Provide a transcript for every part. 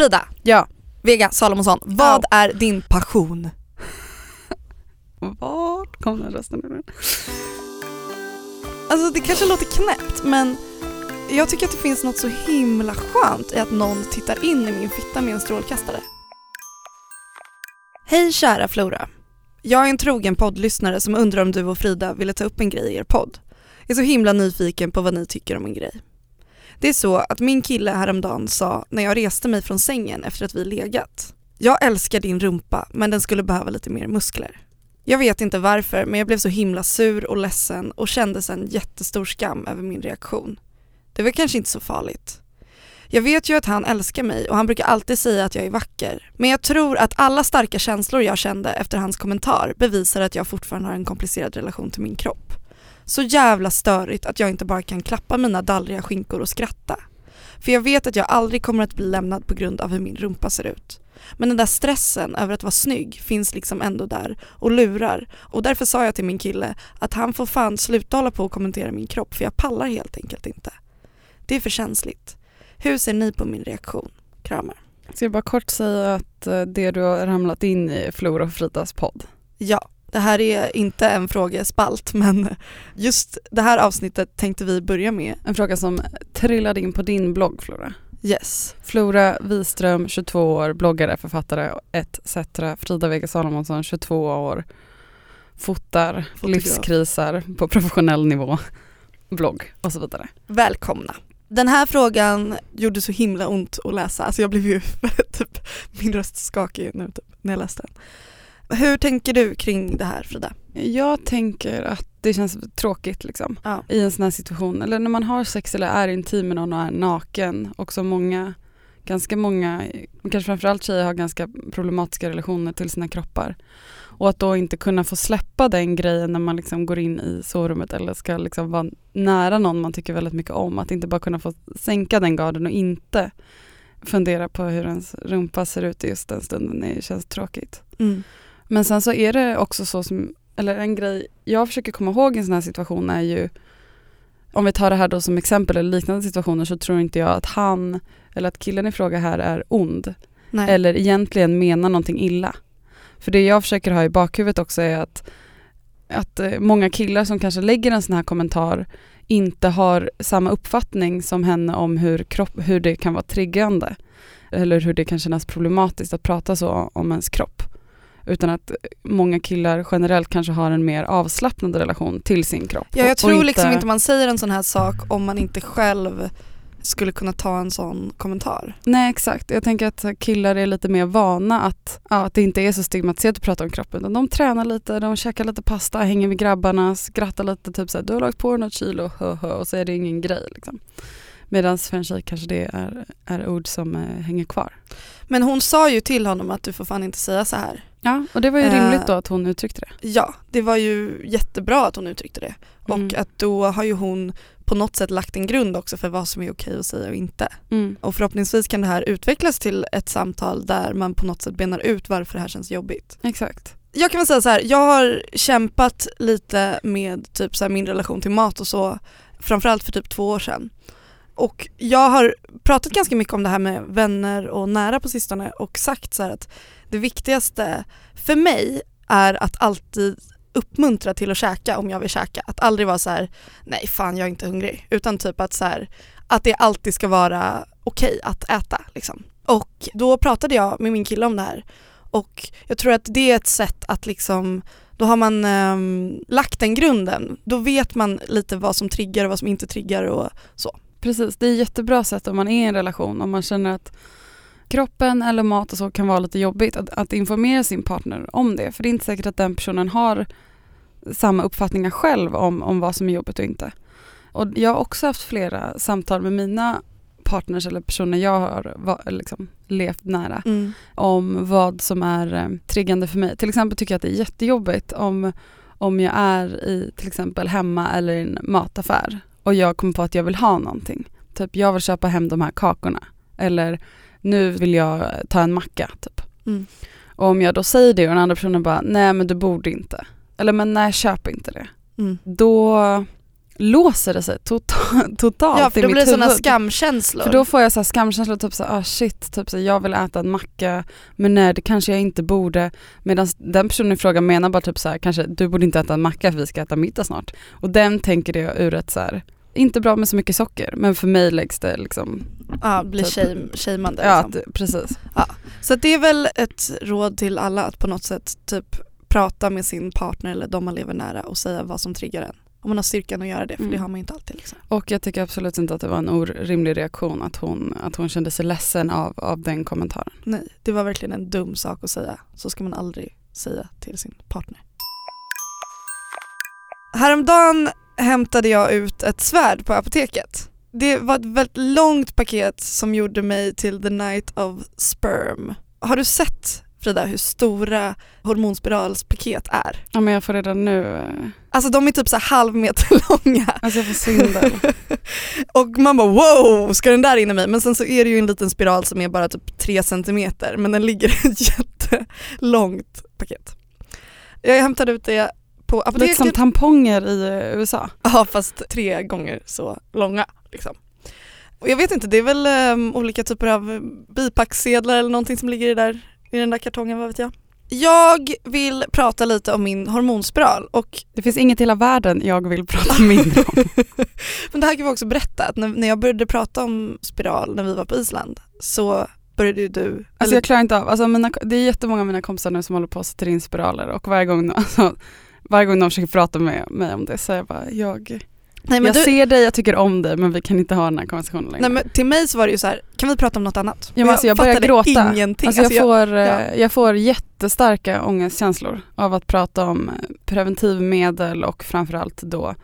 Frida, Ja. Vega Salomonsson, vad är din passion? Vart kom den rösten ifrån? Alltså det kanske låter knäppt men jag tycker att det finns något så himla skönt i att någon tittar in i min fitta med en strålkastare. Hej kära Flora. Jag är en trogen poddlyssnare som undrar om du och Frida ville ta upp en grej i er podd. Jag är så himla nyfiken på vad ni tycker om en grej. Det är så att min kille häromdagen sa när jag reste mig från sängen efter att vi legat. Jag älskar din rumpa men den skulle behöva lite mer muskler. Jag vet inte varför men jag blev så himla sur och ledsen och kände sen jättestor skam över min reaktion. Det var kanske inte så farligt. Jag vet ju att han älskar mig och han brukar alltid säga att jag är vacker. Men jag tror att alla starka känslor jag kände efter hans kommentar bevisar att jag fortfarande har en komplicerad relation till min kropp. Så jävla störigt att jag inte bara kan klappa mina dallriga skinkor och skratta. För jag vet att jag aldrig kommer att bli lämnad på grund av hur min rumpa ser ut. Men den där stressen över att vara snygg finns liksom ändå där och lurar och därför sa jag till min kille att han får fan sluta hålla på och kommentera min kropp för jag pallar helt enkelt inte. Det är för känsligt. Hur ser ni på min reaktion? Kramar. Ska jag bara kort säga att eh, det du har ramlat in i är Flora och Fridas podd. Ja, det här är inte en frågespalt men just det här avsnittet tänkte vi börja med. En fråga som trillade in på din blogg Flora. Yes. Flora Wiström, 22 år, bloggare, författare etc. Frida Vega Salomonsson, 22 år, fotar Fotograf. livskriser på professionell nivå, blogg och så vidare. Välkomna. Den här frågan gjorde så himla ont att läsa, alltså jag blev ju typ, min röst skakig nu typ, när jag läste den. Hur tänker du kring det här Frida? Jag tänker att det känns tråkigt liksom Ja. i en sån här situation. Eller när man har sex eller är intim med någon och är naken. Och så många, ganska många, kanske framförallt tjejer har ganska problematiska relationer till sina kroppar. Och att då inte kunna få släppa den grejen när man liksom går in i sovrummet eller ska liksom vara nära någon man tycker väldigt mycket om. Att inte bara kunna få sänka den garden och inte fundera på hur ens rumpa ser ut i just den stunden. Det känns tråkigt. Mm. Men sen så är det också så som, eller en grej jag försöker komma ihåg i en sån här situation är ju, om vi tar det här då som exempel eller liknande situationer så tror inte jag att han, eller att killen i fråga här är ond. Nej. Eller egentligen menar någonting illa. För det jag försöker ha i bakhuvudet också är att, att eh, många killar som kanske lägger en sån här kommentar inte har samma uppfattning som henne om hur, kropp, hur det kan vara triggande. Eller hur det kan kännas problematiskt att prata så om ens kropp. Utan att många killar generellt kanske har en mer avslappnad relation till sin kropp. Ja, jag tror liksom inte man säger en sån här sak om man inte själv skulle kunna ta en sån kommentar. Nej exakt, jag tänker att killar är lite mer vana att, ja, att det inte är så stigmatiserat att prata om kroppen. Utan de tränar lite, de käkar lite pasta, hänger med grabbarna, skrattar lite, typ såhär du har lagt på dig något kilo, hö, och så är det ingen grej. Liksom. Medan för en tjej kanske det är, är ord som eh, hänger kvar. Men hon sa ju till honom att du får fan inte säga så här. Ja, och det var ju Eh. rimligt då att hon uttryckte det. Ja, det var ju jättebra att hon uttryckte det. Mm. Och att då har ju hon på något sätt lagt en grund också för vad som är okej att säga och inte. Mm. Och förhoppningsvis kan det här utvecklas till ett samtal där man på något sätt benar ut varför det här känns jobbigt. Exakt. Jag kan väl säga så här, jag har kämpat lite med typ så min relation till mat och så, framförallt för typ två år sedan. Och jag har pratat ganska mycket om det här med vänner och nära på sistone och sagt så här att det viktigaste för mig är att alltid uppmuntra till att käka om jag vill käka. Att aldrig vara så här, nej fan jag är inte hungrig. Utan typ att så här, att det alltid ska vara okej att äta liksom. Och då pratade jag med min kille om det här och jag tror att det är ett sätt att liksom, då har man ehm, lagt den grunden. Då vet man lite vad som triggar och vad som inte triggar och så. Precis, det är ett jättebra sätt om man är i en relation, om man känner att kroppen eller mat och så kan vara lite jobbigt, att, att informera sin partner om det. För det är inte säkert att den personen har samma uppfattningar själv om, om vad som är jobbigt och inte. Och jag har också haft flera samtal med mina partners eller personer jag har va, liksom, levt nära om vad som är eh, triggande för mig. Till exempel tycker jag att det är jättejobbigt om, om jag är i till exempel hemma eller i en mataffär och jag kommer på att jag vill ha någonting. Typ jag vill köpa hem de här kakorna eller nu vill jag ta en macka typ. Mm. Och om jag då säger det och den andra personen bara nej men du borde inte. Eller men nej köp inte det. Mm. Då låser det sig totalt, totalt Ja för i då mitt blir det sådana skamkänslor. För då får jag så skamkänslor, typ så ah shit, typ så jag vill äta en macka men nej det kanske jag inte borde. Medan den personen i fråga menar bara typ så kanske du borde inte äta en macka för vi ska äta middag snart. Och den tänker det ur ett så här, inte bra med så mycket socker men för mig läggs det liksom, ja, blir typ. shame, shameande. ja liksom. att, precis. Så att det är väl ett råd till alla att på något sätt typ prata med sin partner eller de man lever nära och säga vad som triggar en. Om man har styrkan att göra det, för Mm. det har man inte alltid. Liksom. Och jag tycker absolut inte att det var en orimlig reaktion att hon, att hon kände sig ledsen av, av den kommentaren. Nej, det var verkligen en dum sak att säga. Så ska man aldrig säga till sin partner. Häromdagen hämtade jag ut ett svärd på apoteket. Det var ett väldigt långt paket som gjorde mig till the night of sperm. Har du sett Frida hur stora hormonspiralspaket är? Ja men jag får redan nu, Alltså de är typ så halv meter långa. alltså jag får svindel. och man bara wow, ska den där in i mig? Men sen så är det ju en liten spiral som är bara typ 3 centimeter men den ligger i ett jättelångt paket. Jag hämtade ut det på Lite apoteket. som tamponger i eh, USA. Ja fast tre gånger så långa liksom. Och jag vet inte, det är väl um, olika typer av bipacksedlar eller någonting som ligger i, där, i den där kartongen, vad vet jag. Jag vill prata lite om min hormonspiral och Det finns inget i hela världen jag vill prata mindre om. Men det här kan vi också berätta, att när, när jag började prata om spiral när vi var på Island så började ju du, Alltså jag klarar inte av, alltså mina, det är jättemånga av mina kompisar nu som håller på att sätta in spiraler och varje gång, alltså, varje gång de försöker prata med mig om det så är jag bara, jag, nej, jag du, ser dig, jag tycker om dig men vi kan inte ha den här konversationen längre. nej, men till mig så var det ju så här, kan vi prata om något annat? Ja, men alltså jag börjar fattade gråta. ingenting. Alltså jag, Alltså jag- får, eh, ja. jag får jättestarka ångestkänslor av att prata om eh, preventivmedel och framförallt då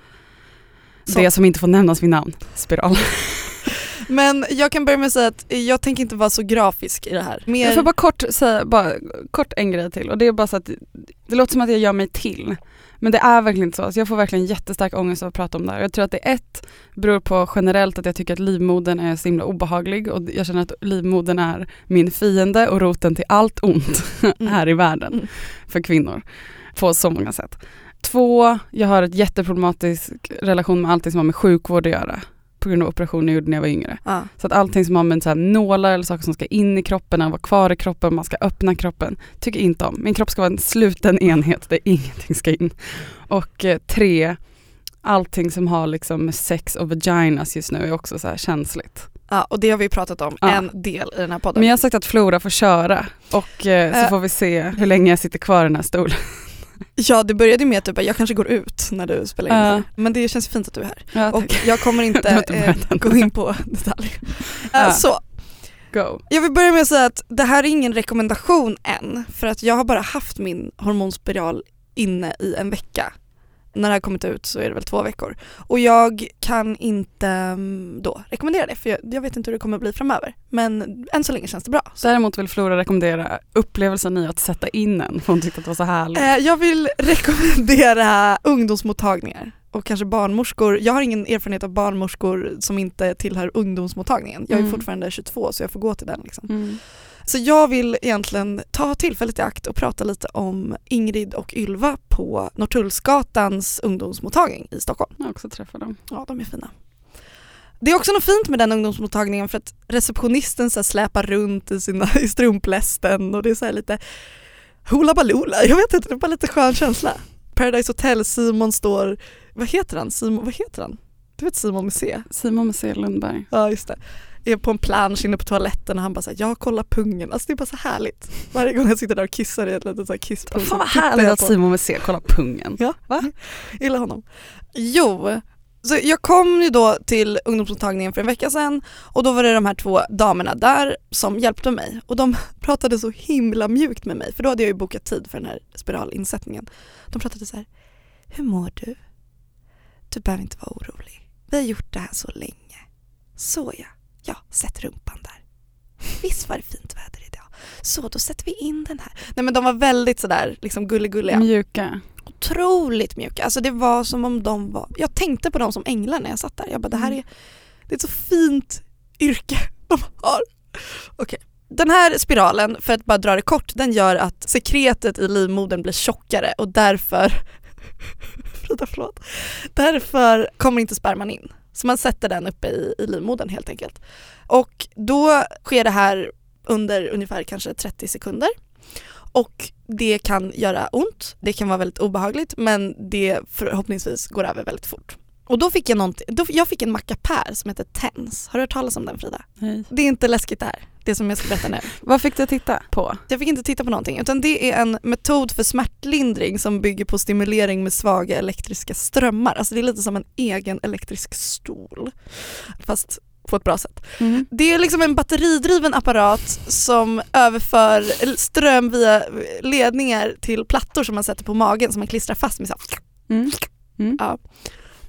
Så. det som inte får nämnas vid namn, spiral. Men jag kan börja med att säga att jag tänker inte vara så grafisk i det här. Mer, Jag får bara kort säga, bara kort en grej till och det är bara så att det låter som att jag gör mig till. Men det är verkligen inte så. Alltså jag får verkligen jättestark ångest av att prata om det här. Jag tror att det ett beror på generellt att jag tycker att livmodern är så himla obehaglig och jag känner att livmodern är min fiende och roten till allt ont Mm. här i världen Mm. för kvinnor på så många sätt. Två, jag har ett jätteproblematisk relation med allting som har med sjukvård att göra på grund av operationer jag gjorde när jag var yngre. ja. Så att allting som har med så här nålar eller saker som ska in i kroppen, eller vara kvar i kroppen, man ska öppna kroppen, tycker inte om. Min kropp ska vara en sluten enhet där ingenting ska in. Och eh, tre, allting som har liksom sex och vaginas just nu är också så här känsligt. ja, och det har vi pratat om Ja. en del i den här podden. Men jag har sagt att Flora får köra och eh, så Eh. får vi se hur länge jag sitter kvar i den här stolen. Ja det började med att typ, jag kanske går ut när du spelar in här. Men det känns fint att du är här. Ja, Och jag kommer Du inte eh, gå in på detaljer. Eh, Så, Go. Jag vill börja med att säga att det här är ingen rekommendation än för att jag har bara haft min hormonspiral inne i en vecka. När det här kommit ut så är det väl två veckor. Och jag kan inte mm, då rekommendera det för jag, jag vet inte hur det kommer bli framöver. Men än så länge känns det bra. Så, Däremot vill Flora rekommendera upplevelsen i att sätta in en för hon tyckte att det var så härligt. eh, jag vill rekommendera ungdomsmottagningar och kanske barnmorskor. Jag har ingen erfarenhet av barnmorskor som inte tillhör ungdomsmottagningen. Jag är Mm. fortfarande 22 så jag får gå till den. Liksom. Mm. Så jag vill egentligen ta tillfället i akt och prata lite om Ingrid och Ylva på Norrtullsgatans ungdomsmottagning i Stockholm. Jag har också träffat dem. Ja, de är fina. Det är också något fint med den ungdomsmottagningen för att receptionisten så släpar runt i, sina, i strumplästen och det är så lite hula baloola. Jag vet inte, det är bara lite skön känsla. Paradise Hotel, Simon står, vad heter han? Simon, vad heter han? Du vet Simon med C? Simon C Lundberg. Ja just det. Är på en plansch inne på toaletten och han bara såhär, jag kollar pungen. Alltså det är bara så härligt. Varje gång jag sitter där och kissar i ett litet så här kisspung Fan vad härligt att Simon med C kollar pungen. Ja, Va? gillar honom. Jo, så jag kom ju då till ungdomsmottagningen för en vecka sedan och då var det de här två damerna där som hjälpte mig och de pratade så himla mjukt med mig för då hade jag ju bokat tid för den här spiralinsättningen. De pratade så här, hur mår du? Du behöver inte vara orolig. Vi har gjort det här så länge. Så ja, ja, sätt rumpan där. Visst var det fint väder idag. Så då sätter vi in den här. Nej men de var väldigt sådär liksom gulligulliga Mjuka. otroligt mjuka. Alltså det var som om de var, jag tänkte på dem som änglar när jag satt där. Jag bara det här är, det är ett så fint yrke de har. Okej. Den här spiralen, för att bara dra det kort, den gör att sekretet i livmodern blir tjockare och därför Frida förlåt. Därför kommer inte sperman in. Så man sätter den uppe i, i livmodern helt enkelt. Och då sker det här under ungefär kanske 30 sekunder. Och det kan göra ont, det kan vara väldigt obehagligt men det förhoppningsvis går över väldigt fort. Och då fick jag någonting, då, jag fick en mackapär som heter TENS. Har du hört talas om den Frida? Nej. Det är inte läskigt det här, det som jag ska berätta nu. Vad fick du titta på? Jag fick inte titta på någonting utan det är en metod för smärtlindring som bygger på stimulering med svaga elektriska strömmar. Alltså det är lite som en egen elektrisk stol. Fast på ett bra sätt. Mm. Det är liksom en batteridriven apparat som överför ström via ledningar till plattor som man sätter på magen som man klistrar fast med. Så. Mm. Mm. Ja.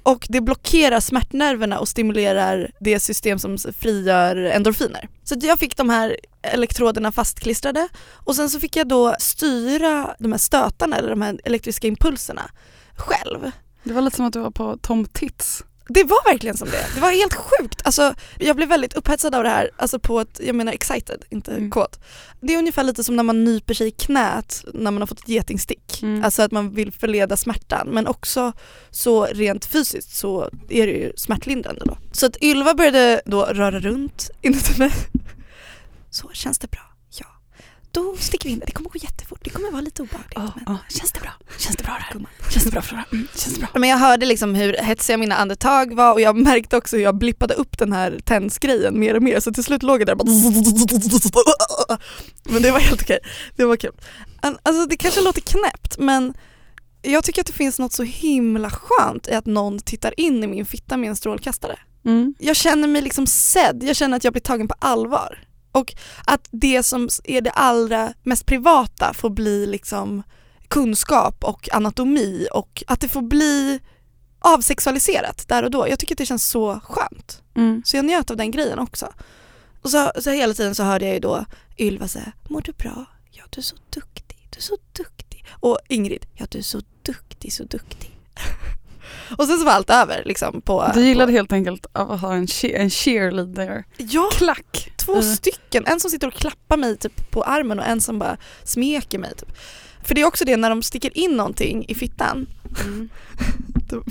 Och det blockerar smärtnerverna och stimulerar det system som frigör endorfiner. Så jag fick de här elektroderna fastklistrade och sen så fick jag då styra de här stötarna eller de här elektriska impulserna själv. Det var lite som att du var på Tom Tits. Det var verkligen som det. Det var helt sjukt. Alltså, jag blev väldigt upphetsad av det här, alltså på ett, jag menar excited, inte Mm. kåt. Det är ungefär lite som när man nyper sig i knät när man har fått ett getingstick. Mm. Alltså att man vill förleda smärtan men också så rent fysiskt så är det ju smärtlindrande då. Så att Ylva började då röra runt inuti mig. Så, känns det bra? Då sticker vi in det. Kommer gå jättefort. Det kommer vara lite obehagligt. Ja, men ja. Känns det bra? Känns det bra det här? Känns det bra Flora? Mm. Känns det bra? Men jag hörde liksom hur hetsiga mina andetag var och jag märkte också hur jag blippade upp den här tensgrejen mer och mer så till slut låg jag där och bara Men det var helt okej, det var kul. Alltså det kanske låter knäppt men jag tycker att det finns något så himla skönt i att någon tittar in i min fitta med en strålkastare. Mm. Jag känner mig liksom sedd, jag känner att jag blir tagen på allvar. Och att det som är det allra mest privata får bli liksom kunskap och anatomi och att det får bli avsexualiserat där och då. Jag tycker att det känns så skönt. Mm. Så jag njöt av den grejen också. Och så, så hela tiden så hörde jag ju då Ylva säga, mår du bra? Ja du är så duktig, du är så duktig. Och Ingrid, ja du är så duktig, så duktig. och sen så var allt över liksom på... Du gillade på, helt enkelt att ha en, che- en cheerleader. Ja, Klack! två Mm. stycken. En som sitter och klappar mig typ på armen och en som bara smeker mig. Typ. För det är också det när de sticker in någonting i fittan Mm.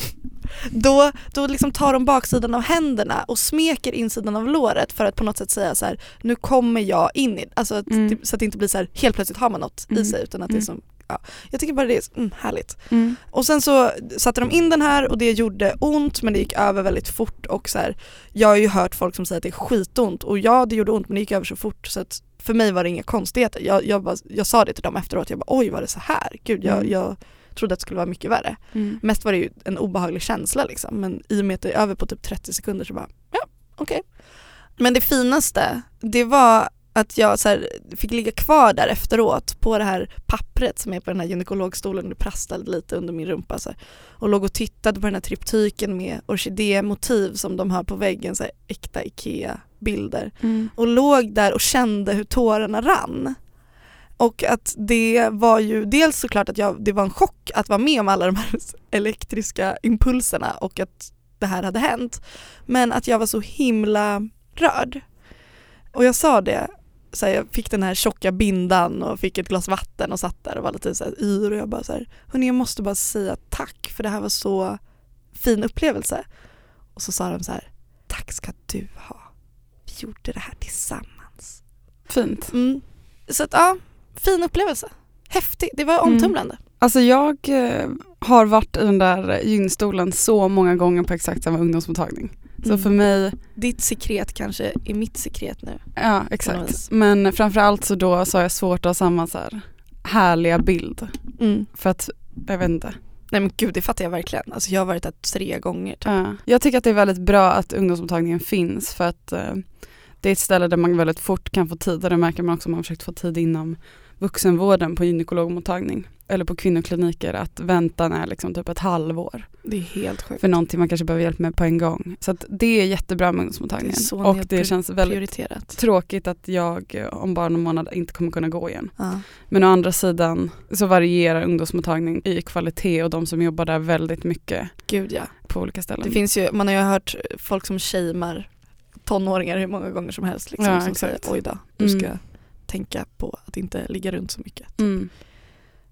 då, då liksom tar de baksidan av händerna och smeker insidan av låret för att på något sätt säga så här: nu kommer jag in i alltså Mm. det- så att det inte blir så här helt plötsligt har man något i Mm. sig utan att det är Mm. som, ja. Jag tycker bara det är mm, härligt. Mm. Och sen så satte de in den här och det gjorde ont men det gick över väldigt fort och så här, jag har ju hört folk som säger att det är skitont och ja det gjorde ont men det gick över så fort så att för mig var det inga konstigheter. Jag, jag, bara, jag sa det till dem efteråt, jag bara oj var det så här? Gud jag, Mm. jag trodde att det skulle vara mycket värre. Mm. Mest var det ju en obehaglig känsla liksom men i och med att det är över på typ 30 sekunder så bara ja okej. Men det finaste det var att jag så här, fick ligga kvar där efteråt på det här pappret som är på den här gynekologstolen och det prasslade lite under min rumpa så här, och låg och tittade på den här triptyken med orkidémotiv som de har på väggen, så här, äkta IKEA-bilder Mm. och låg där och kände hur tårarna rann. Och att det var ju dels såklart att jag, det var en chock att vara med om alla de här elektriska impulserna och att det här hade hänt. Men att jag var så himla rörd. Och jag sa det, så här, jag fick den här tjocka bindan och fick ett glas vatten och satt där och var lite så här yr och jag bara så här, hörni jag måste bara säga tack för det här var så fin upplevelse. Och så sa de så här, tack ska du ha. Vi gjorde det här tillsammans. Fint. Mm. Så att ja, fin upplevelse. Häftig, det var Mm. omtumlande. Alltså jag eh, har varit i den där gynstolen så många gånger på exakt samma ungdomsmottagning. Så Mm. för mig, Ditt sekret kanske är mitt sekret nu. ja exakt. Men framförallt så då så har jag svårt att ha samma så här härliga bild. Mm. För att, jag vet inte. Nej men gud det fattar jag verkligen. Alltså jag har varit där tre gånger. Typ. Ja. Jag tycker att det är väldigt bra att ungdomsmottagningen finns för att eh, det är ett ställe där man väldigt fort kan få tid och det märker man också om man har försökt få tid inom vuxenvården på gynekologmottagning eller på kvinnokliniker att väntan är liksom typ ett halvår Det är helt sjukt. för någonting man kanske behöver hjälp med på en gång. Så det är jättebra med Det ungdomsmottagningen så och det känns väldigt Prioriterat. tråkigt att jag eh, om bara någon månad inte kommer kunna gå igen. Ja. Men å andra sidan så varierar ungdomsmottagning i kvalitet och de som jobbar där väldigt mycket Gud ja. på olika ställen. Det finns ju, man har ju hört folk som shamear tonåringar hur många gånger som helst. Liksom, Ja, som exakt. säger oj då, du ska Mm. tänka på att inte ligga runt så mycket. Mm.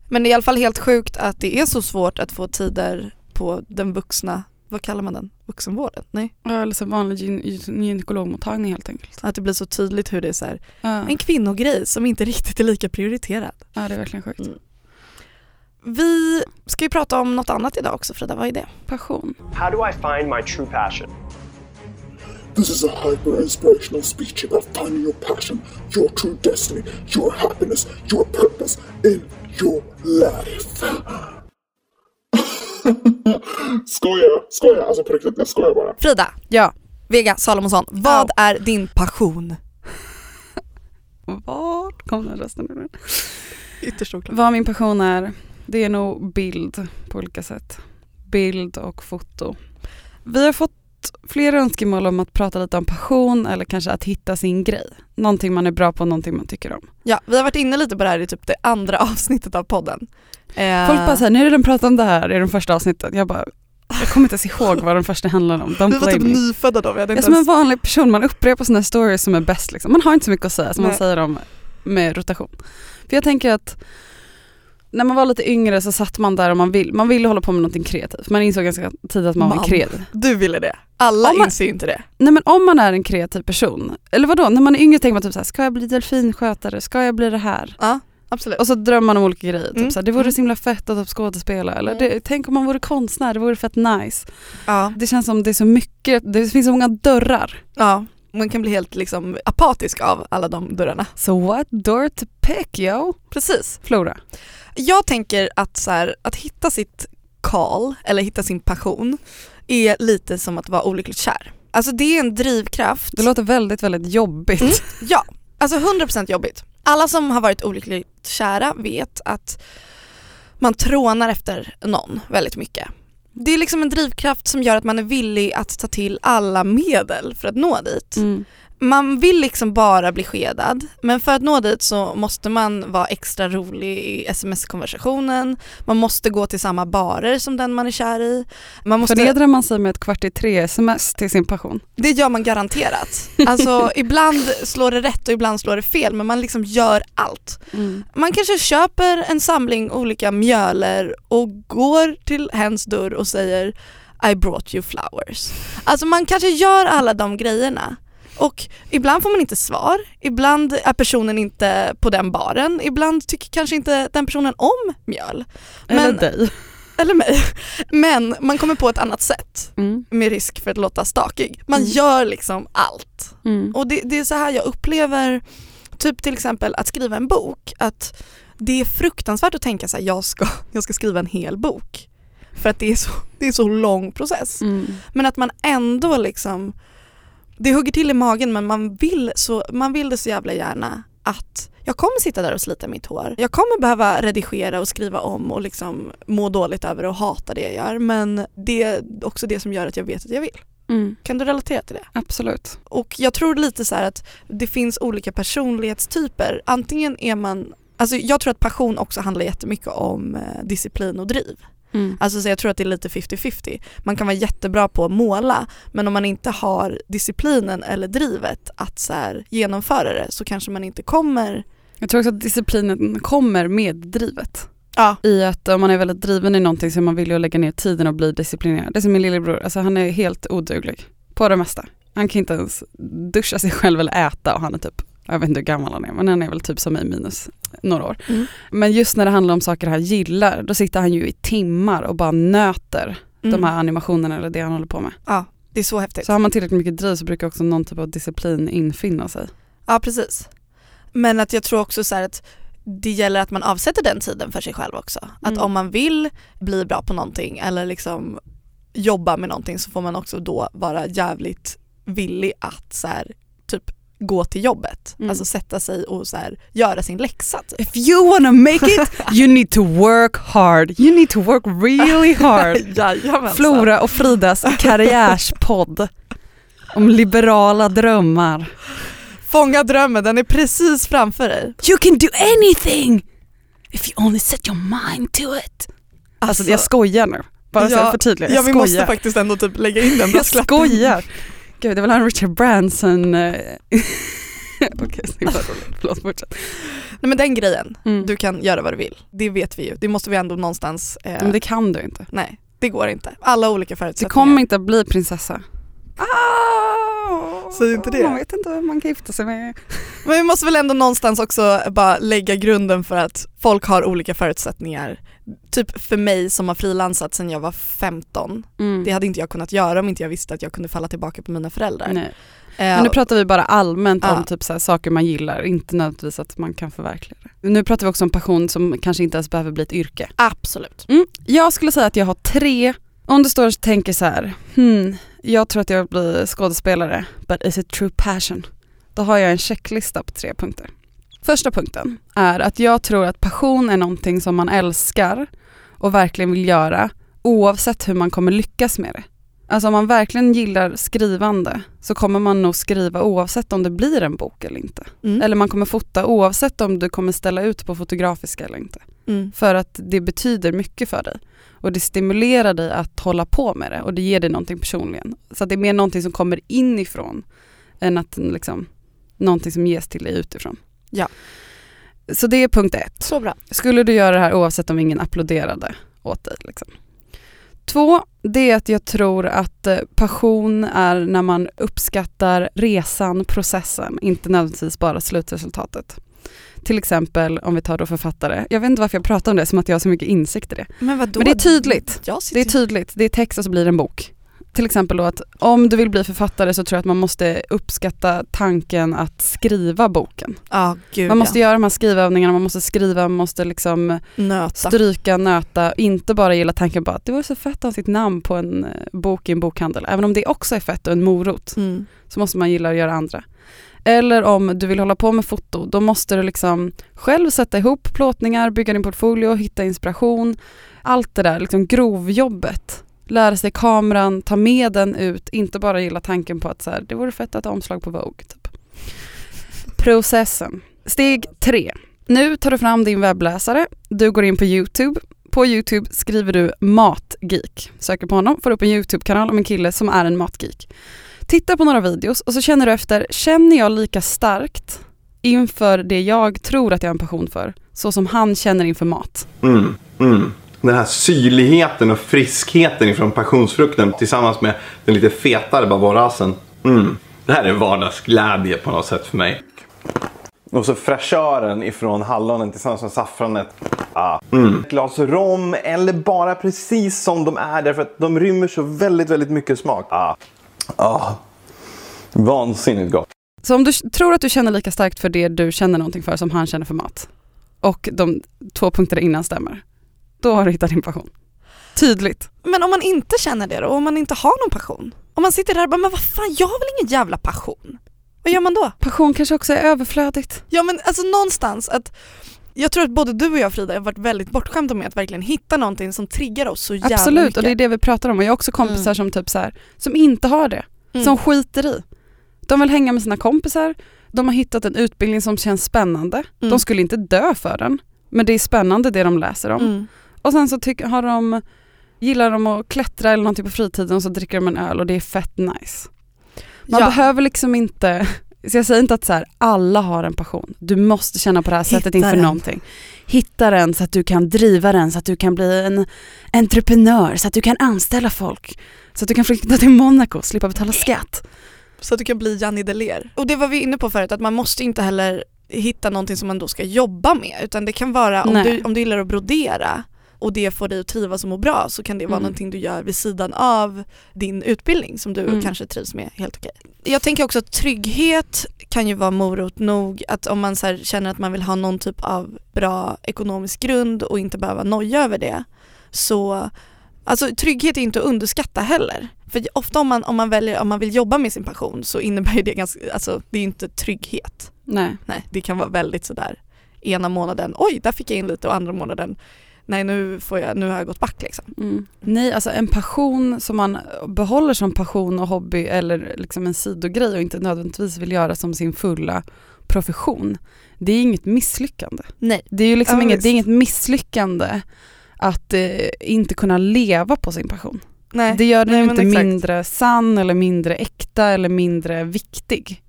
Men det är i alla fall helt sjukt att det är så svårt att få tider på den vuxna, vad kallar man den? Vuxenvården? Nej. Ja, Eller så vanlig gyn- gynekologmottagning helt enkelt. Att det blir så tydligt hur det är så här, Ja, en kvinnogrej som inte riktigt är lika prioriterad. ja det är verkligen sjukt. Mm. Vi ska ju prata om något annat idag också Frida, vad är det? Passion. How do I find my true passion? This is a hyper inspirational speech about finding your passion, your true destiny, your happiness, your purpose in your life. skojar, skojar, alltså på riktigt, jag skojar bara. Frida, Ja. Vega Salomonsson, vad är din passion? Vart kom den rösten ifrån? Ytterst oklart. Vad min passion är, det är nog bild på olika sätt. Bild och foto. Vi har fått flera önskemål om att prata lite om passion eller kanske att hitta sin grej. Någonting man är bra på, någonting man tycker om. Ja, vi har varit inne lite på det här i typ det andra avsnittet av podden. Eh, Folk bara såhär, nu det den pratat om det här i de första avsnittet. Jag bara, jag kommer inte ens ihåg vad de första handlade om. Don't vi var typ me. nyfödda då, vi hade Jag är som en ens... vanlig person, man upprepar sådana stories som är bäst. Liksom. Man har inte så mycket att säga man Nej. säger om med rotation. För jag tänker att när man var lite yngre så satt man där och man vill, man ville hålla på med någonting kreativt. Man insåg ganska tidigt att man var Man. kreativ. Du ville det. Alla Om man- inser inte det. Nej men om man är en kreativ person, eller vadå, när man är yngre tänker man typ såhär, ska jag bli delfinskötare, ska jag bli det här? Ja, absolut. Och så drömmer man om olika grejer, typ Mm. såhär, det vore Mm. så himla fett att typ skådespela, eller Mm. det, tänk om man vore konstnär, det vore fett nice. ja. Det känns som det är så mycket, det finns så många dörrar. ja, man kan bli helt liksom apatisk av alla de dörrarna. So what door to pick yo? Precis. Flora. Jag tänker att, så här, att hitta sitt call eller hitta sin passion är lite som att vara olyckligt kär. Alltså det är en drivkraft. Det låter väldigt, väldigt jobbigt. Mm. Ja, alltså 100% jobbigt. Alla som har varit olyckligt kära vet att man trånar efter någon väldigt mycket. Det är liksom en drivkraft som gör att man är villig att ta till alla medel för att nå dit. Mm. Man vill liksom bara bli skedad men för att nå dit så måste man vara extra rolig i sms-konversationen, man måste gå till samma barer som den man är kär i. Man måste, Förnedrar man sig med ett kvart i tre sms till sin passion? det gör man garanterat. Alltså ibland slår det rätt och ibland slår det fel men man liksom gör allt. Man kanske köper en samling olika mjöler och går till hens dörr och säger I brought you flowers. Alltså man kanske gör alla de grejerna och ibland får man inte svar, ibland är personen inte på den baren, ibland tycker kanske inte den personen om mjöl. Eller Men- dig. Eller mig. Men man kommer på ett annat sätt Mm. med risk för att låta stakig. Man Mm. gör liksom allt. Mm. Och det, det är så här jag upplever typ till exempel att skriva en bok. Att det är fruktansvärt att tänka så här, jag ska, jag ska skriva en hel bok. För att det är så, det är så lång process. Mm. Men att man ändå liksom, det hugger till i magen men man vill, så, man vill det så jävla gärna att jag kommer sitta där och slita mitt hår. Jag kommer behöva redigera och skriva om och liksom må dåligt över och hata det jag gör men det är också det som gör att jag vet att jag vill. Mm. Kan du relatera till det? Absolut. Och jag tror lite så här att det finns olika personlighetstyper. Antingen är man, alltså jag tror att passion också handlar jättemycket om eh, disciplin och driv. Mm. Alltså så jag tror att det är lite 50-50. Man kan vara jättebra på att måla men om man inte har disciplinen eller drivet att så här, genomföra det så kanske man inte kommer Jag tror också att disciplinen kommer med drivet. Ja. I att om man är väldigt driven i någonting så är man villig att lägga ner tiden och bli disciplinerad. Det är som min lillebror, alltså han är helt oduglig på det mesta. Han kan inte ens duscha sig själv eller äta och han är typ, jag vet inte hur gammal han är men han är väl typ som mig minus några år. Mm. Men just när det handlar om saker han gillar då sitter han ju i timmar och bara nöter Mm. de här animationerna eller det han håller på med. Ja, det är så häftigt. Så har man tillräckligt mycket driv så brukar också någon typ av disciplin infinna sig. Ja precis. Men att jag tror också så här att det gäller att man avsätter den tiden för sig själv också. Att Mm. om man vill bli bra på någonting eller liksom jobba med någonting så får man också då vara jävligt villig att så här, typ gå till jobbet. Mm. Alltså sätta sig och så här, göra sin läxa. Typ. If you wanna make it you need to work hard. You need to work really hard. Flora och Fridas karriärspodd om liberala drömmar. Fånga drömmen, den är precis framför dig. You can do anything if you only set your mind to it. Alltså, jag skojar nu, bara så Ja, jag förtydligar. Ja Jag vi måste faktiskt ändå typ lägga in den Jag skojar. Gud, det var en Richard Branson... eh, Okej, var roligt. Förlåt, fortsätt. Nej men den grejen, Mm. du kan göra vad du vill. Det vet vi ju, det måste vi ändå någonstans... Eh, Men det kan du inte. Nej, det går inte. Alla olika Det förutsättningar. kommer inte att bli prinsessa. Säg inte det. Man vet inte vem man kan gifta sig med. Men vi måste väl ändå någonstans också bara lägga grunden för att folk har olika förutsättningar. Typ för mig som har frilansat sedan jag var 15. Mm. Det hade inte jag kunnat göra om inte jag visste att jag kunde falla tillbaka på mina föräldrar. Nej. Eh, Men nu pratar vi bara allmänt Ja. om typ så saker man gillar, inte nödvändigtvis att man kan förverkliga det. Nu pratar vi också om passion som kanske inte ens behöver bli ett yrke. Absolut. Mm. Jag skulle säga att jag har tre, om du står och tänker så här, hmm, jag tror att jag blir skådespelare, but is it true passion? Då har jag en checklista på tre punkter. Första punkten är att jag tror att passion är någonting som man älskar och verkligen vill göra oavsett hur man kommer lyckas med det. Alltså om man verkligen gillar skrivande så kommer man nog skriva oavsett om det blir en bok eller inte. Mm. Eller man kommer fota oavsett om du kommer ställa ut på Fotografiska eller inte. Mm. För att det betyder mycket för dig. Och det stimulerar dig att hålla på med det och det ger dig någonting personligen. Så det är mer någonting som kommer inifrån än att liksom, någonting som ges till dig utifrån. Ja. Så det är punkt ett. Så bra. Skulle du göra det här oavsett om ingen applåderade åt dig? Liksom. Två, det är att jag tror att eh, passion är när man uppskattar resan, processen, inte nödvändigtvis bara slutresultatet. Till exempel om vi tar då författare. Jag vet inte varför jag pratar om det som att jag har så mycket insikt i det. Men, vadå? Men det är tydligt. Det är tydligt, det är text och så blir det en bok. Till exempel då att om du vill bli författare så tror jag att man måste uppskatta tanken att skriva boken. Ja, gud Man måste ja. göra de här skrivövningarna, man måste skriva, man måste liksom Nöta. stryka, nöta, inte bara gilla tanken på att det vore så fett att ha sitt namn på en eh, bok i en bokhandel. Även om det också är fett och en morot Mm. så måste man gilla att göra andra. Eller om du vill hålla på med foto, då måste du liksom själv sätta ihop plåtningar, bygga din portfolio, hitta inspiration. Allt det där, liksom grovjobbet. Lära sig kameran, ta med den ut, inte bara gilla tanken på att så här, det vore fett att ha omslag på Vogue. Typ. Processen. Steg tre. Nu tar du fram din webbläsare, du går in på Youtube. På Youtube skriver du matgeek. Söker på honom, får upp en Youtube-kanal om en kille som är en matgeek. Titta på några videos och så känner du efter, känner jag lika starkt inför det jag tror att jag har en passion för, så som han känner inför mat? Mm, mm. Den här syrligheten och friskheten ifrån passionsfrukten tillsammans med den lite fetare bavorasen. Mm. Det här är vardagsglädje på något sätt för mig. Och så fräschören ifrån hallonen tillsammans med saffranet. Ah. Mm. Ett glas rom eller bara precis som de är därför att de rymmer så väldigt, väldigt mycket smak. Ah. Ah. Vansinnigt gott. Så om du tror att du känner lika starkt för det du känner någonting för som han känner för mat och de två punkterna innan stämmer, då har du hittat din passion. Tydligt. Men om man inte känner det då, om man inte har någon passion? Om man sitter där och bara, men vad fan jag har väl ingen jävla passion? Vad gör man då? Passion kanske också är överflödigt. Ja men alltså någonstans att jag tror att både du och jag Frida har varit väldigt bortskämda med att verkligen hitta någonting som triggar oss så jävla Absolut, mycket. och det är det vi pratar om. Och jag har också kompisar Mm. som typ så här, som inte har det, Mm. som skiter i. De vill hänga med sina kompisar, de har hittat en utbildning som känns spännande. Mm. De skulle inte dö för den, men det är spännande det de läser om. Och sen så tycker, har de, gillar de att klättra eller någonting på fritiden och så dricker de en öl och det är fett nice. Man Ja. behöver liksom inte, så jag säger inte att så här, alla har en passion. Du måste känna på det här sättet Hitta inför den. någonting. Hitta den så att du kan driva den, så att du kan bli en entreprenör, så att du kan anställa folk. Så att du kan flytta till Monaco och slippa betala skatt. Så att du kan bli Janni Deler. Och det var vi inne på förut, att man måste inte heller hitta någonting som man då ska jobba med utan det kan vara om Nej. du, om du gillar att brodera och det får dig att trivas och må bra så kan det vara Mm. någonting du gör vid sidan av din utbildning som du Mm. kanske trivs med helt okej. Jag tänker också att trygghet kan ju vara morot nog att om man så känner att man vill ha någon typ av bra ekonomisk grund och inte behöva noja över det så Alltså trygghet är inte att underskatta heller. För ofta om man, om man väljer, om man vill jobba med sin passion så innebär det ganska, alltså det är inte trygghet. Nej. Nej, det kan vara väldigt sådär ena månaden, oj där fick jag in lite och andra månaden, nej nu, får jag, nu har jag gått back liksom. Mm. Nej, alltså en passion som man behåller som passion och hobby eller liksom en sidogrej och inte nödvändigtvis vill göra som sin fulla profession. Det är inget misslyckande. Nej. Det är ju liksom inget, det är inget misslyckande att eh, inte kunna leva på sin passion. Nej. Det gör den Nej, inte mindre sann eller mindre äkta eller mindre viktig.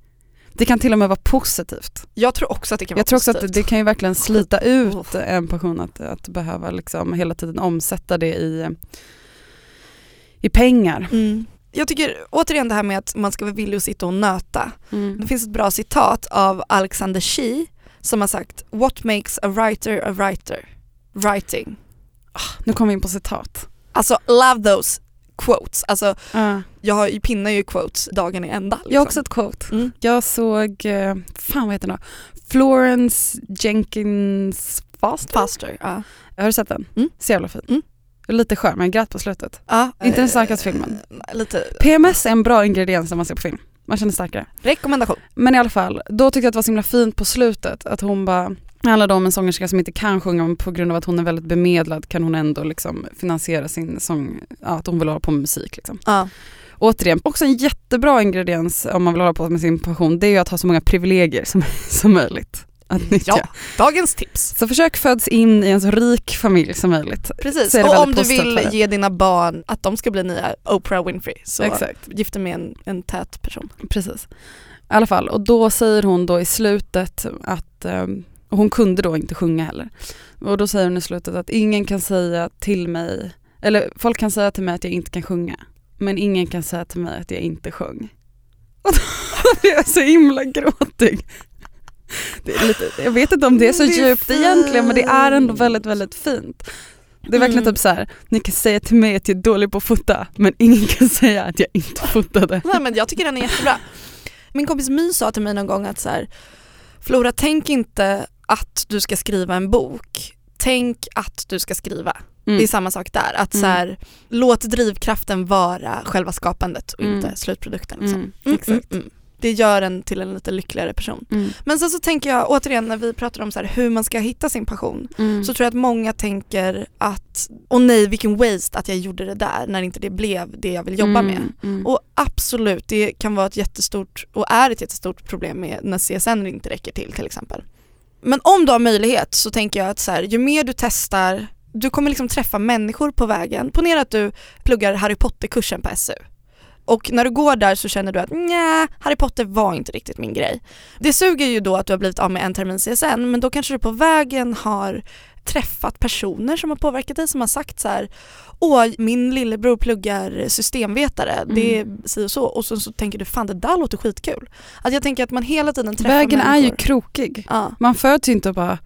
Det kan till och med vara positivt. Jag tror också att det kan vara Jag tror också att positivt. det kan ju verkligen slita ut Oh. en passion att, att behöva liksom hela tiden omsätta det i, i pengar. Mm. Jag tycker återigen det här med att man ska vara villig att sitta och nöta. Mm. Det finns ett bra citat av Alexander Shee som har sagt “What makes a writer a writer? Writing”. Nu kommer vi in på citat. Alltså love those quotes. Alltså Uh. jag pinnar ju quotes dagen i ända. Liksom. Jag har också ett quote. Mm. Jag såg, eh, fan vad heter den? Florence Jenkins Foster. Faster. Ja. Har du sett den? Mm. Så jävla fin. Mm. Lite skör men jag grät på slutet. Ja, Inte den eh, starkaste filmen. Lite PMS är en bra ingrediens när man ser på film. Man känner starkare. rekommendation. Men i alla fall, då tyckte jag att det var så himla fint på slutet att hon bara det handlade om en sångerska som inte kan sjunga men på grund av att hon är väldigt bemedlad kan hon ändå liksom finansiera sin sång, ja, att hon vill hålla på med musik. Liksom. Ja. Återigen, också en jättebra ingrediens om man vill hålla på med sin passion, det är ju att ha så många privilegier som, som möjligt att nyttja. ja, dagens tips. Så försök födas in i en så rik familj som möjligt. Precis, och om du vill ge dina barn att de ska bli nya Oprah Winfrey så Exakt. gift dig med en, en tät person. Precis. I alla fall, och då säger hon då i slutet att, ehm, och hon kunde då inte sjunga heller, och då säger hon i slutet att ingen kan säga till mig, eller folk kan säga till mig att jag inte kan sjunga, men ingen kan säga till mig att jag inte sjöng. Och då blir jag så himla gråtig. Lite, jag vet inte om det är så Det är djupt egentligen men det är ändå fint. väldigt väldigt fint. Det är verkligen Mm. typ så här, ni kan säga till mig att jag är dålig på att fota men ingen kan säga att jag inte fotade. Nej men jag tycker den är jättebra. Min kompis My sa till mig någon gång att så här, Flora tänk inte att du ska skriva en bok, tänk att du ska skriva. Mm. Det är samma sak där, att så Mm. här, låt drivkraften vara själva skapandet och Mm. inte slutprodukten. Liksom. Mm, Mm, exakt. mm, mm. Det gör en till en lite lyckligare person. Mm. Men sen så tänker jag återigen när vi pratar om så här, hur man ska hitta sin passion Mm. så tror jag att många tänker att, åh nej vilken waste att jag gjorde det där när inte det blev det jag vill jobba med. Mm. Och absolut, det kan vara ett jättestort och är ett jättestort problem med när CSN inte räcker till till exempel. Men om du har möjlighet så tänker jag att så här, ju mer du testar, du kommer liksom träffa människor på vägen. Ponera att du pluggar Harry Potter-kursen på SU. Och när du går där så känner du att nej, Harry Potter var inte riktigt min grej. Det suger ju då att du har blivit av med en termin CSN men då kanske du på vägen har träffat personer som har påverkat dig som har sagt så här åh min lillebror pluggar systemvetare, det är si och så och så, så tänker du fan det där låter skitkul. Att jag tänker att man hela tiden träffar Vägen är människor. ju krokig. Ja, Man föds ju inte och bara,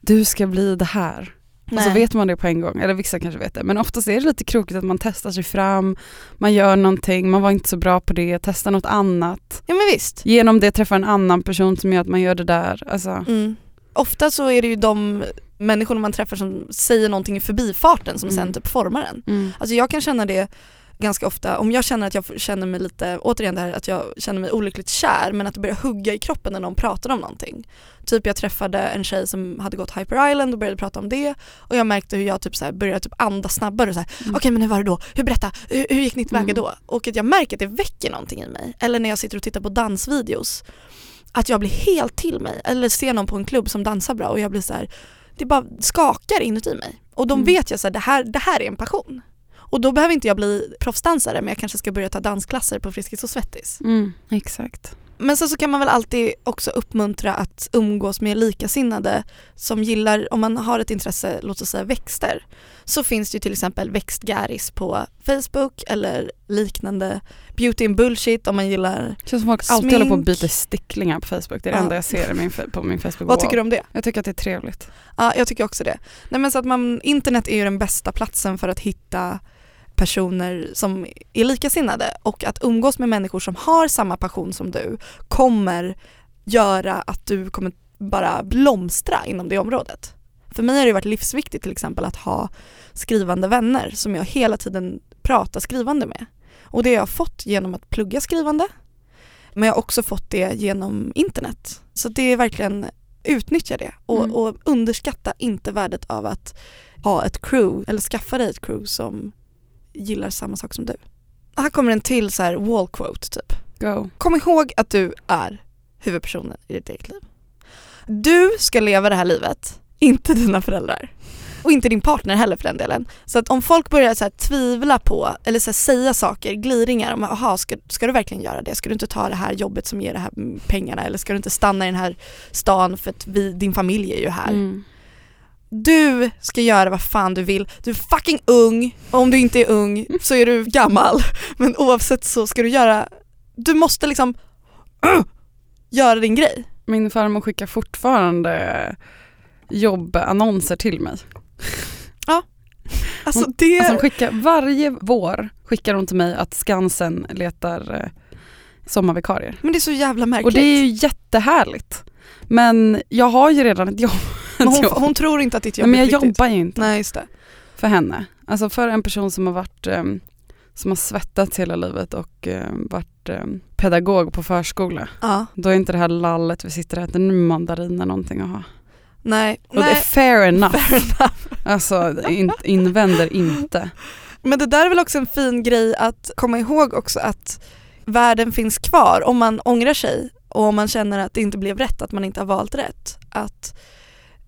du ska bli det här. Och så nej. vet man det på en gång, eller vissa kanske vet det. Men oftast är det lite krokigt att man testar sig fram, man gör någonting, man var inte så bra på det, testar något annat. Ja men visst. Genom det träffar en annan person som gör att man gör det där. Alltså, Mm. Ofta så är det ju de människorna man träffar som säger någonting i förbifarten som Mm. sen typ formar en. mm. Alltså jag kan känna det ganska ofta, om jag känner att jag känner mig lite, återigen det här att jag känner mig olyckligt kär men att det börjar hugga i kroppen när någon pratar om någonting. Typ jag träffade en tjej som hade gått Hyper Island och började prata om det och jag märkte hur jag typ så började typ andas snabbare och så här, Mm. okej men hur var det då? Hur berätta, hur, hur gick ni tillväga Mm. då? Och att jag märker att det väcker någonting i mig. Eller när jag sitter och tittar på dansvideos, att jag blir helt till mig. Eller ser någon på en klubb som dansar bra och jag blir så här, det bara skakar inuti mig. Och då Mm. vet jag så här, det här, det här är en passion. Och då behöver inte jag bli proffsdansare men jag kanske ska börja ta dansklasser på Friskis och Svettis. Mm, exakt. Men sen så kan man väl alltid också uppmuntra att umgås med likasinnade som gillar, om man har ett intresse, låt oss säga växter, så finns det ju till exempel växtgäris på Facebook eller liknande beauty and bullshit om man gillar. Det känns som folk alltid håller på att Smink. byta sticklingar på Facebook. Det är det Ja. enda jag ser min, på min Facebook. Vad tycker du om det? Jag tycker att det är trevligt. Ja, jag tycker också det. Nej men så att man, internet är ju den bästa platsen för att hitta personer som är likasinnade och att umgås med människor som har samma passion som du kommer göra att du kommer bara blomstra inom det området. För mig har det varit livsviktigt till exempel att ha skrivande vänner som jag hela tiden pratar skrivande med. Och det har jag fått genom att plugga skrivande men jag har också fått det genom internet. Så det är verkligen utnyttja det och, Mm. och underskatta inte värdet av att ha ett crew eller skaffa dig ett crew som gillar samma sak som du. Här kommer en till så här wall quote typ. Go. Kom ihåg att du är huvudpersonen i ditt eget liv. Du ska leva det här livet, inte dina föräldrar. Och inte din partner heller för den delen. Så att om folk börjar så tvivla på, eller så säga saker, gliringar om aha, ska, ska du verkligen göra det? Ska du inte ta det här jobbet som ger de här pengarna? Eller ska du inte stanna i den här stan för att vi, din familj är ju här? Mm. Du ska göra vad fan du vill. Du är fucking ung, och om du inte är ung så är du gammal. Men oavsett så ska du göra, du måste liksom göra din grej. Min farmor skickar fortfarande jobbannonser till mig. Alltså Hon- det, Alltså hon skickar, varje vår skickar hon till mig att Skansen letar eh, sommarvikarier. men det är så jävla märkligt. Och det är ju jättehärligt. Men jag har ju redan ett jobb. Men hon, hon tror inte att ditt Nej, jobb men är jag viktigt. jobbar ju inte Nej just det. för henne. Alltså för en person som har varit ehm, som har svettats hela livet och ehm, varit ehm, pedagog på förskola. Ja, Då är inte det här lallet vi sitter och äter nu mandariner någonting att ha. nej. Och det är nej. fair enough. Fair enough. Alltså in, invänder inte. Men det där är väl också en fin grej att komma ihåg också att världen finns kvar om man ångrar sig och om man känner att det inte blev rätt, att man inte har valt rätt. Att,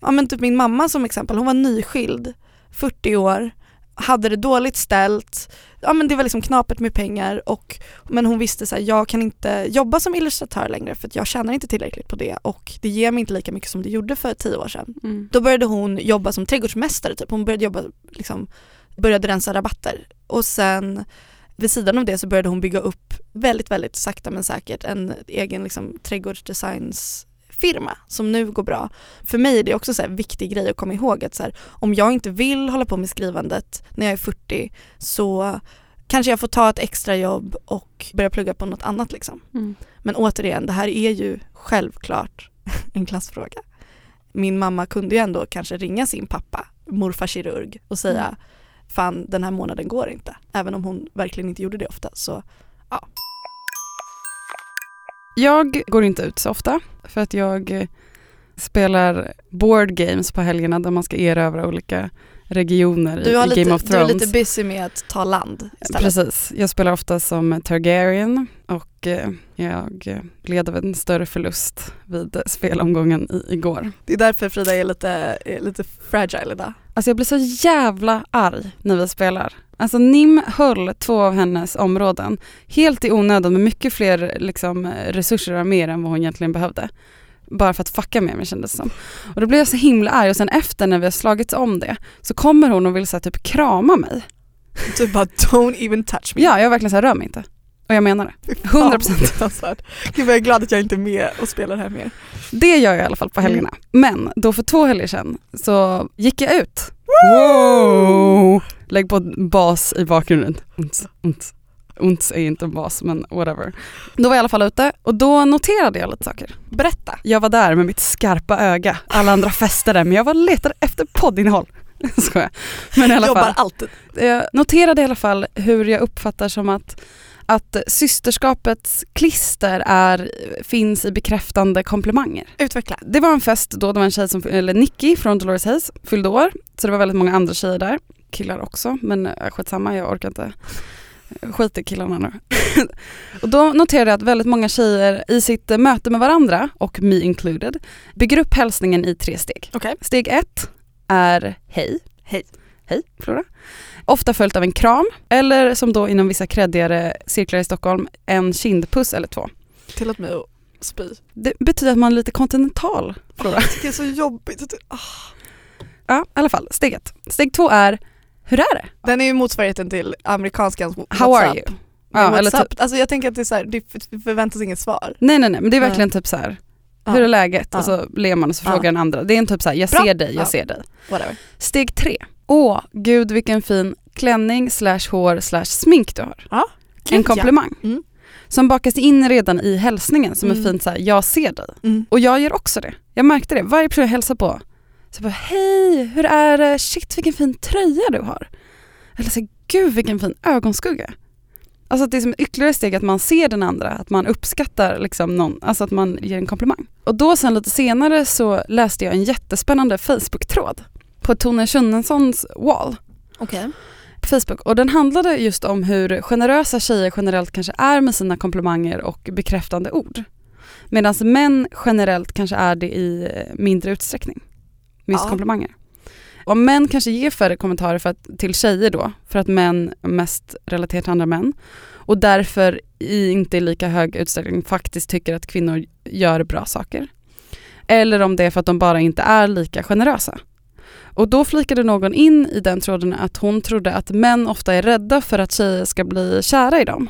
ja men typ min mamma som exempel, hon var nyskild, 40 år, hade det dåligt ställt, ja men det var liksom knapert med pengar och men hon visste så här, jag kan inte jobba som illustratör längre för att jag tjänar inte tillräckligt på det och det ger mig inte lika mycket som det gjorde för tio år sedan. Mm. Då började hon jobba som trädgårdsmästare typ. Hon började jobba, liksom, började rensa rabatter. Och sen vid sidan av det så började hon bygga upp väldigt, väldigt sakta men säkert en egen liksom, trädgårdsdesignsfirma som nu går bra. För mig är det också så här, viktig grej att komma ihåg att så här, om jag inte vill hålla på med skrivandet när jag är 40 så kanske jag får ta ett extra jobb och börja plugga på något annat liksom. Mm. Men återigen, det här är ju självklart en klassfråga. Min mamma kunde ju ändå kanske ringa sin pappa, morfar kirurg, och säga Mm. fan den här månaden går inte. Även om hon verkligen inte gjorde det ofta. Så Jag går inte ut så ofta för att jag eh, spelar board games på helgerna där man ska erövra olika regioner i lite, Game of du är Thrones. lite busy med att ta land istället. Precis, jag spelar ofta som Targaryen och eh, jag eh, led av en större förlust vid spelomgången i, igår. Det är därför Frida är lite, är lite fragile idag. Alltså jag blir så jävla arg när vi spelar. Alltså Nim höll två av hennes områden helt i onödan med mycket fler liksom, resurser och mer än vad hon egentligen behövde. Bara för att fucka med mig kändes det som. Och då blev jag så himla arg och sen efter när vi har slagits om det så kommer hon och vill så här, typ krama mig. Du bara don't even touch me. Ja, jag är verkligen så här, rör mig inte. Och jag menar det. 100%. procent. Gud vad jag är glad att jag inte är med och spelar här mer. Det gör jag i alla fall på helgerna. Men då för två helger sedan så gick jag ut. Wow! Lägg på bas i bakgrunden. Unts, unts. Unts är inte en bas men whatever. Då var jag i alla fall ute och då noterade jag lite saker. Berätta. Jag var där med mitt skarpa öga. Alla andra festade men jag var letade efter poddinnehåll. Skojar. Men i alla Jobbar fall. alltid. Jag noterade i alla fall hur jag uppfattar som att, att systerskapets klister är, finns i bekräftande komplimanger. Utveckla. Det var en fest då, det var en tjej som, eller Nicky från Dolores Hayes fyllde år. Så det var väldigt många andra tjejer där, killar också men äh, skitsamma jag orkar inte skit i killarna nu. och då noterade jag att väldigt många tjejer i sitt eh, möte med varandra, och me included, bygger upp hälsningen i tre steg. Okej. Steg ett är hej. Hej. Hej Flora. Ofta följt av en kram eller som då inom vissa kreddigare cirklar i Stockholm en kindpuss eller två. Tillåt mig att spy. Det betyder att man är lite kontinental Flora. Tycker det är så jobbigt. ah. Ja, i alla fall. Steg ett. Steg två är, hur är det? Den är ju motsvarigheten till amerikanskans How are you? Ja, eller WhatsApp. typ, Alltså jag tänker att det är så här, det förväntas inget svar. nej nej nej, men det är verkligen typ så här. Ja. hur är läget? Ja. Och så ler man och så frågar den andra. Det är en typ så här, jag Bra. ser dig, jag Ja. ser dig. Whatever. Steg tre. Åh, gud vilken fin klänning slash hår slash smink du har. En Gud, komplimang. ja. Mm. Som bakas in redan i hälsningen som Mm. är fint så här, jag ser dig. Mm. Och jag gör också det. Jag märkte det. Varje person jag hälsar på. Så jag bara, hej, hur är det? Shit vilken fin tröja du har. Eller så, här, gud vilken fin ögonskugga. Alltså att det är som ett ytterligare steg att man ser den andra, att man uppskattar liksom någon, alltså att man ger en komplimang. Och då sen lite senare så läste jag en jättespännande Facebook-tråd på Tone Schunnesons wall Okej. på Facebook och den handlade just om hur generösa tjejer generellt kanske är med sina komplimanger och bekräftande ord. Medan män generellt kanske är det i eh, mindre utsträckning. Just Ja. komplimanger. Och män kanske ger färre kommentarer för att, till tjejer då, för att män mest relaterar till andra män. Och därför i inte i lika hög utsträckning faktiskt tycker att kvinnor gör bra saker. Eller om det är för att de bara inte är lika generösa. Och då flikade någon in i den tråden att hon trodde att män ofta är rädda för att tjejer ska bli kära i dem.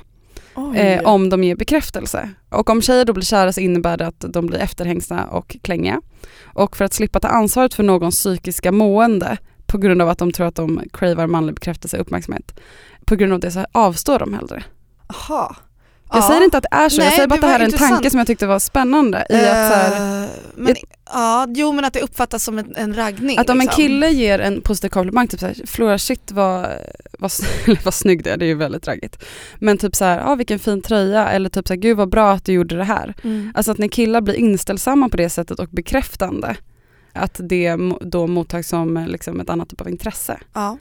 Eh, om de ger bekräftelse. Och om tjejer då blir kära så innebär det att de blir efterhängsna och klängiga. Och för att slippa ta ansvaret för någons psykiska mående på grund av att de tror att de cravar manlig bekräftelse och uppmärksamhet. På grund av det så avstår de hellre. Aha. Jag Ja. säger inte att det är så, jag Nej, säger bara att det här är en tanke som jag tyckte var spännande. I att, så här, Eh, men, ja, jo men att det uppfattas som en, en raggning. att om en liksom. kille ger en positiv komplimang, typ såhär, Flora shit vad, vad, vad snygg du är, det är ju väldigt raggigt. Men typ såhär, ah, vilken fin tröja, eller typ såhär, gud vad bra att du gjorde det här. Mm. Alltså att när killar blir inställsamma på det sättet och bekräftande, att det då mottas som liksom ett annat typ av intresse. Ja.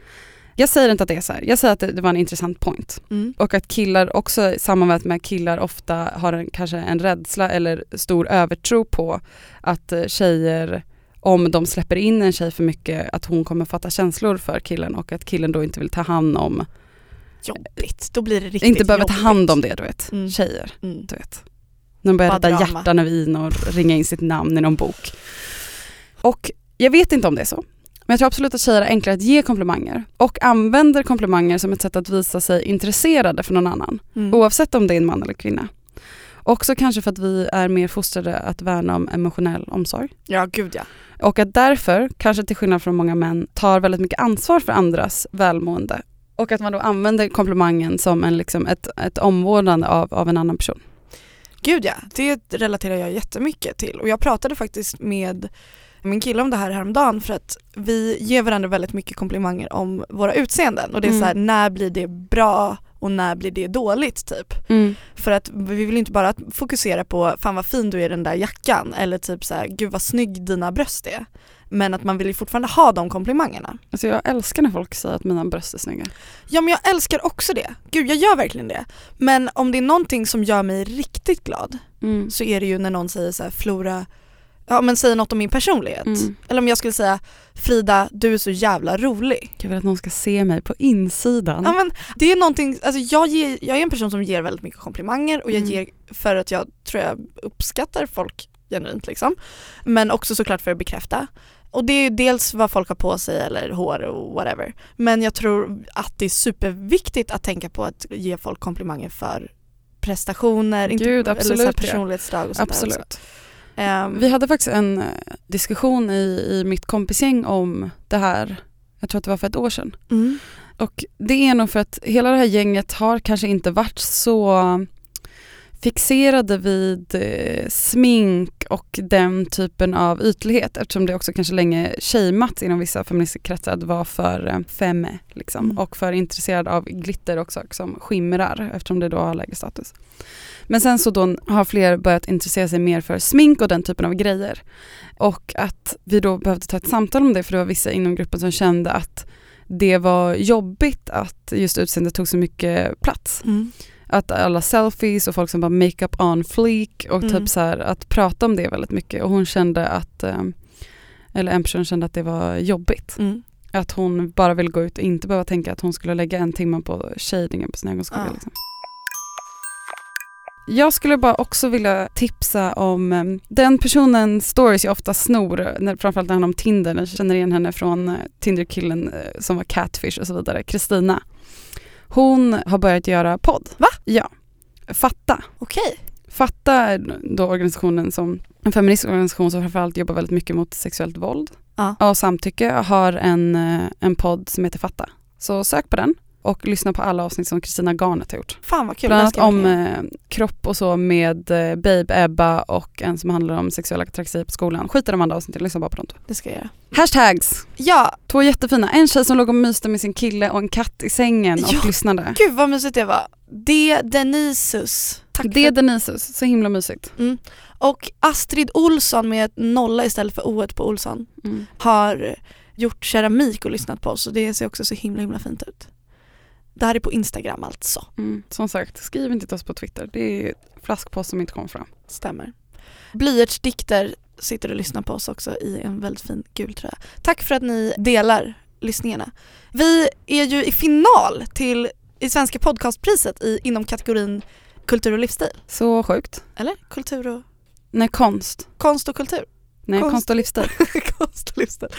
Jag säger inte att det är så här. jag säger att det, det var en intressant point. Mm. Och att killar också sammanvägt med killar ofta har en, kanske en rädsla eller stor övertro på att eh, tjejer, om de släpper in en tjej för mycket, att hon kommer fatta känslor för killen och att killen då inte vill ta hand om, Jobbigt, då blir det riktigt inte behöver ta hand om det du vet, Mm. tjejer. Mm. Du vet. De börjar rädda drama. hjärtan över in och ringa in sitt namn i någon bok. Och jag vet inte om det är så. Men jag tror absolut att tjejer är enklare att ge komplimanger och använder komplimanger som ett sätt att visa sig intresserade för någon annan. Mm. Oavsett om det är en man eller kvinna. Också kanske för att vi är mer fostrade att värna om emotionell omsorg. Ja gud ja. Och att därför, kanske till skillnad från många män, tar väldigt mycket ansvar för andras välmående. Och att man då använder komplimangen som en, liksom ett, ett omvårdnande av, av en annan person. Gud ja, det relaterar jag jättemycket till och jag pratade faktiskt med min kille om det här häromdagen för att vi ger varandra väldigt mycket komplimanger om våra utseenden och det är Mm. så här, när blir det bra och när blir det dåligt typ. För att vi vill inte bara fokusera på fan vad fin du är i den där jackan eller typ så här, gud vad snygg dina bröst är. Men att man vill ju fortfarande ha de komplimangerna. Alltså jag älskar när folk säger att mina bröst är snygga. Ja men jag älskar också det. Gud jag gör verkligen det. Men om det är någonting som gör mig riktigt glad Mm. så är det ju när någon säger så här, Flora, ja men säger något om min personlighet. Mm. Eller om jag skulle säga Frida, du är så jävla rolig. Jag vill att någon ska se mig på insidan. Ja men det är någonting, alltså jag, ger, jag är en person som ger väldigt mycket komplimanger och jag Mm. ger för att jag tror jag uppskattar folk genuint liksom. Men också såklart för att bekräfta. Och det är ju dels vad folk har på sig eller hår och whatever. Men jag tror att det är superviktigt att tänka på att ge folk komplimanger för prestationer, inte, Gud, eller så absolut, personlighetsdrag och sånt där också. Ehm, Vi hade faktiskt en eh, diskussion i, i mitt kompisgäng om det här, jag tror att det var för ett år sedan. mm. Och det är nog för att hela det här gänget har kanske inte varit så fixerade vid eh, smink och den typen av ytlighet eftersom det också kanske länge shameats inom vissa feministiska kretsar att vara för eh, femme liksom, Mm. och för intresserad av glitter också som skimrar eftersom det då har lägre status. Men sen så då har fler börjat intressera sig mer för smink och den typen av grejer. Och att vi då behövde ta ett samtal om det för det var vissa inom gruppen som kände att det var jobbigt att just utseendet tog så mycket plats. Mm. Att alla selfies och folk som bara makeup on fleek och Mm. typ så här att prata om det väldigt mycket och hon kände att, eh, eller en person kände att det var jobbigt. Mm. Att hon bara vill gå ut och inte behöva tänka att hon skulle lägga en timme på shadingen på sin ögonskugga. Ja. Liksom. Jag skulle bara också vilja tipsa om eh, den personen stories jag ofta snor, när, framförallt när det handlar om Tinder, jag känner igen henne från eh, Tinder-killen som var catfish och så vidare, Kristina. Hon har börjat göra podd. Va? Ja. Fatta. Okej. Fatta är då organisationen som en feministisk organisation som framförallt jobbar väldigt mycket mot sexuellt våld Ja. och samtycke har en, eh, en podd som heter Fatta. Så sök på den och lyssna på alla avsnitt som Kristina Garnet har gjort. Fan vad kul. Bland annat om eh, kropp och så med eh, Babe Ebba och en som handlar om sexuella trakasserier på skolan. Skit i de andra avsnitten, lyssna bara på dem två. Det ska jag göra. Hashtags! Ja, Två jättefina. En tjej som låg och myste med sin kille och en katt i sängen och Ja. lyssnade. gud vad mysigt det var. Det Denisus. Tack Det för... Denisus, så himla mysigt. Och Astrid Olsson med ett nolla istället för o på Olsson Mm. har gjort keramik och lyssnat på oss och det ser också så himla himla fint ut. Det här är på Instagram alltså. Mm. Som sagt, skriv inte till oss på Twitter. Det är flaskpost som inte kommer fram. Stämmer. Blyertsdikter sitter och lyssnar på oss också i en väldigt fin gul tröja. Tack för att ni delar lyssningarna. Vi är ju i final till i Svenska podcastpriset i, inom kategorin kultur och livsstil. Så sjukt. Eller? Kultur och Nej, konst. konst och kultur. Nej, Konst- konst och livsstil. Konst och livsstil.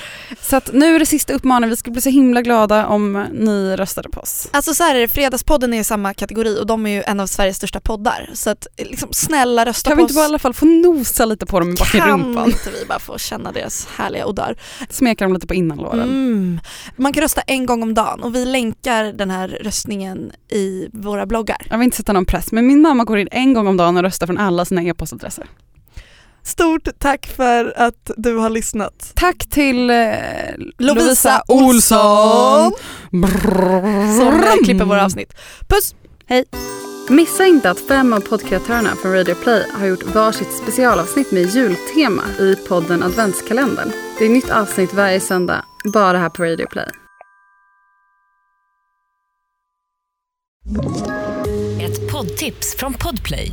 Så att nu är det sista uppmaningen. Vi ska bli så himla glada om ni röstade på oss. Alltså så här är det, Fredagspodden är i samma kategori och de är ju en av Sveriges största poddar. Så att liksom snälla rösta Kan på vi inte oss. bara i alla fall få nosa lite på dem i kan bakgrumpan? inte vi bara få känna deras härliga odör? Smeka dem lite på innanlåren. Mm. Man kan rösta en gång om dagen och vi länkar den här röstningen i våra bloggar. Jag vill inte sätta någon press, men min mamma går in en gång om dagen och röstar från alla sina e-postadresser. Stort tack för att du har lyssnat. Tack till eh, Lovisa Olsson som eh, klipper våra avsnitt. Puss! Missa inte att fem av poddkreatörerna från Radio Play har gjort varsitt specialavsnitt med jultema i podden Adventskalendern. Det är nytt avsnitt varje söndag, bara här på Radio Play. Ett poddtips från Podplay.